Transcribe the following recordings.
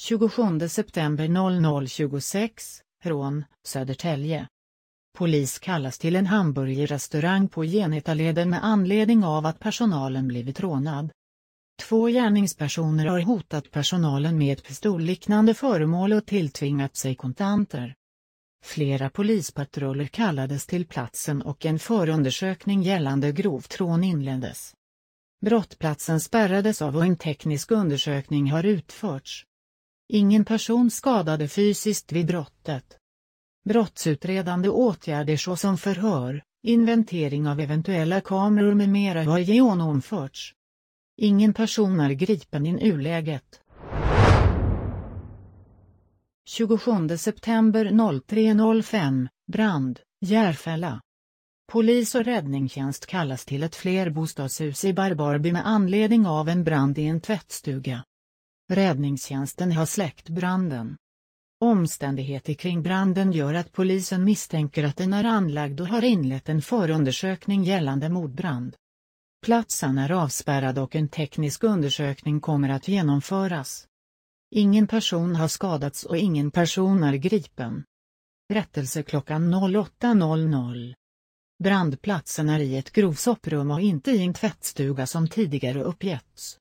27 september 00.26, rån, Södertälje. Polis kallas till en hamburgerrestaurang på Genetaleden med anledning av att personalen blivit rånad. Två gärningspersoner har hotat personalen med ett pistolliknande föremål och tilltvingat sig kontanter. Flera polispatruller kallades till platsen och en förundersökning gällande grovt rån inleddes. Brottplatsen spärrades av och en teknisk undersökning har utförts. Ingen person skadade fysiskt vid brottet. Brottsutredande åtgärder såsom förhör, inventering av eventuella kameror med mera har genomförts. Ingen person är gripen i nuläget. 27 september 03.05, brand, Järfälla. Polis och räddningstjänst kallas till ett flerbostadshus i Barbarby med anledning av en brand i en tvättstuga. Räddningstjänsten har släckt branden. Omständigheter kring branden gör att polisen misstänker att den är anlagd och har inlett en förundersökning gällande mordbrand. Platsen är avspärrad och en teknisk undersökning kommer att genomföras. Ingen person har skadats och ingen person är gripen. Rättelse klockan 08.00. Brandplatsen är i ett grovsopprum och inte i en tvättstuga som tidigare uppgetts.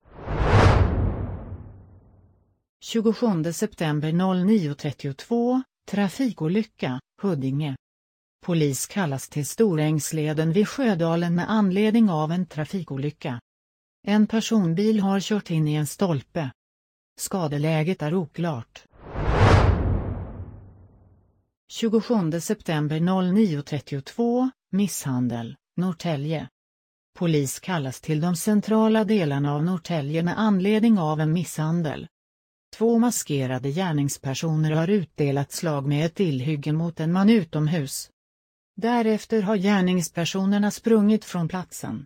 27 september 09.32, trafikolycka, Huddinge. Polis kallas till Storängsleden vid Sjödalen med anledning av en trafikolycka. En personbil har kört in i en stolpe. Skadeläget är oklart. 27 september 09.32, misshandel, Norrtälje. Polis kallas till de centrala delarna av Norrtälje med anledning av en misshandel. Två maskerade gärningspersoner har utdelat slag med ett tillhygge mot en man utomhus. Därefter har gärningspersonerna sprungit från platsen.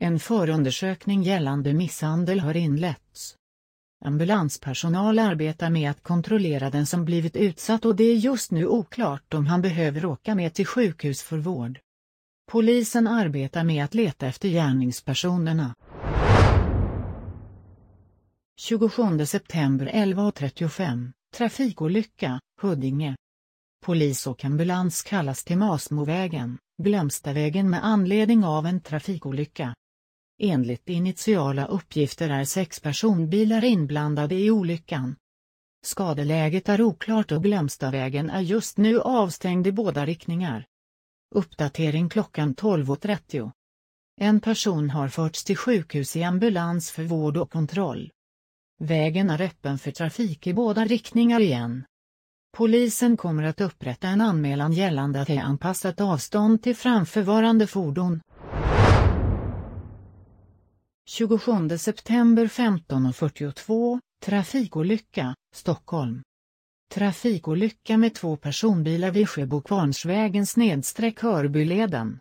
En förundersökning gällande misshandel har inletts. Ambulanspersonal arbetar med att kontrollera den som blivit utsatt och det är just nu oklart om han behöver åka med till sjukhus för vård. Polisen arbetar med att leta efter gärningspersonerna. 27 september 11.35, trafikolycka, Huddinge. Polis och ambulans kallas till Masmovägen, Glömstavägen med anledning av en trafikolycka. Enligt initiala uppgifter är sex personbilar inblandade i olyckan. Skadeläget är oklart och Glömstavägen är just nu avstängd i båda riktningar. Uppdatering klockan 12.30. En person har förts till sjukhus i ambulans för vård och kontroll. Vägen är öppen för trafik i båda riktningar igen. Polisen kommer att upprätta en anmälan gällande att det är anpassat avstånd till framförvarande fordon. 27 september 15.42, trafikolycka, Stockholm. Trafikolycka med två personbilar vid Sjöbokvarnsvägen nedsträck Hörbyleden.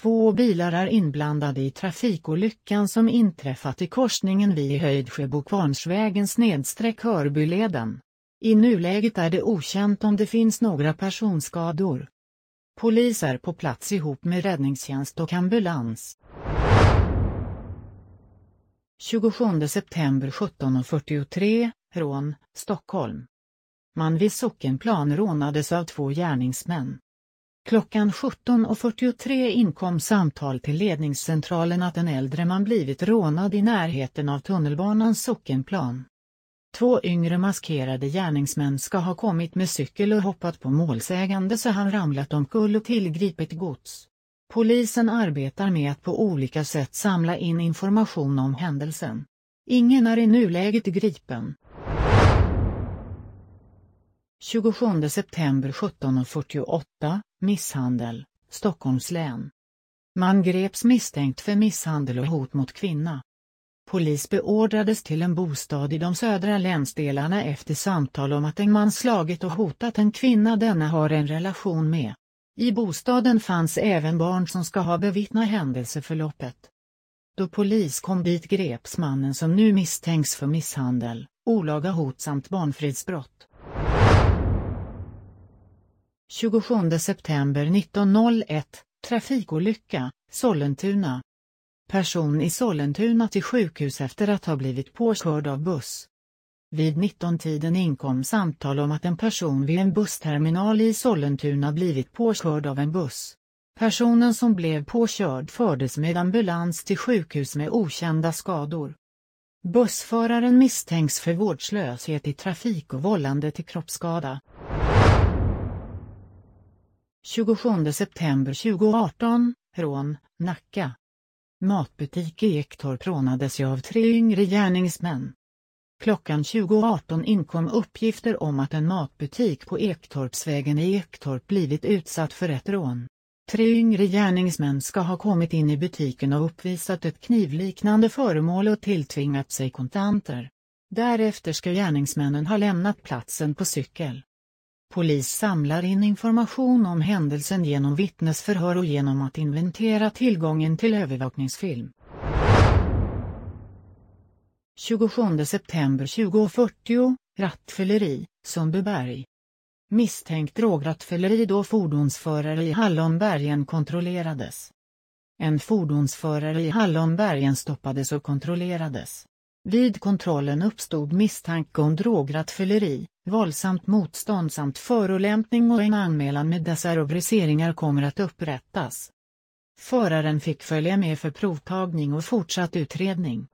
Två bilar är inblandade i trafikolyckan som inträffat i korsningen vid Höjdsjöbokvarnsvägen snedstreck Hörbyleden. I nuläget är det okänt om det finns några personskador. Polis är på plats ihop med räddningstjänst och ambulans. 27 september 17.43, rån, Stockholm. Man vid Sockenplan rånades av två gärningsmän. Klockan 17.43 inkom samtal till ledningscentralen att en äldre man blivit rånad i närheten av tunnelbanans Sockenplan. Två yngre maskerade gärningsmän ska ha kommit med cykel och hoppat på målsägande så han ramlat omkull och tillgripit gods. Polisen arbetar med att på olika sätt samla in information om händelsen. Ingen är i nuläget gripen. 27 september 17.48, misshandel, Stockholms län. Man greps misstänkt för misshandel och hot mot kvinna. Polis beordrades till en bostad i de södra länsdelarna efter samtal om att en man slagit och hotat en kvinna denna har en relation med. I bostaden fanns även barn som ska ha bevittnat händelseförloppet. Då polis kom dit greps mannen som nu misstänks för misshandel, olaga hot samt barnfridsbrott. 27 september 1901, trafikolycka, Sollentuna. Person i Sollentuna till sjukhus efter att ha blivit påkörd av buss. Vid 19-tiden inkom samtal om att en person vid en bussterminal i Sollentuna blivit påkörd av en buss. Personen som blev påkörd fördes med ambulans till sjukhus med okända skador. Bussföraren misstänks för vårdslöshet i trafik och vållande till kroppsskada. 27 september 2018, rån, Nacka. Matbutik i Ektorp rånades av tre yngre gärningsmän. Klockan 20.18 inkom uppgifter om att en matbutik på Ektorpsvägen i Ektorp blivit utsatt för ett rån. Tre yngre gärningsmän ska ha kommit in i butiken och uppvisat ett knivliknande föremål och tilltvingat sig kontanter. Därefter ska gärningsmännen ha lämnat platsen på cykel. Polis samlar in information om händelsen genom vittnesförhör och genom att inventera tillgången till övervakningsfilm. 27 september 2040, rattfylleri, Sundbyberg. Misstänkt drograttfylleri då fordonsförare i Hallonbergen kontrollerades. En fordonsförare i Hallonbergen stoppades och kontrollerades. Vid kontrollen uppstod misstanke om drograttfylleri, våldsamt motstånd samt förolämpning och en anmälan med dessa rubriceringar kommer att upprättas. Föraren fick följa med för provtagning och fortsatt utredning.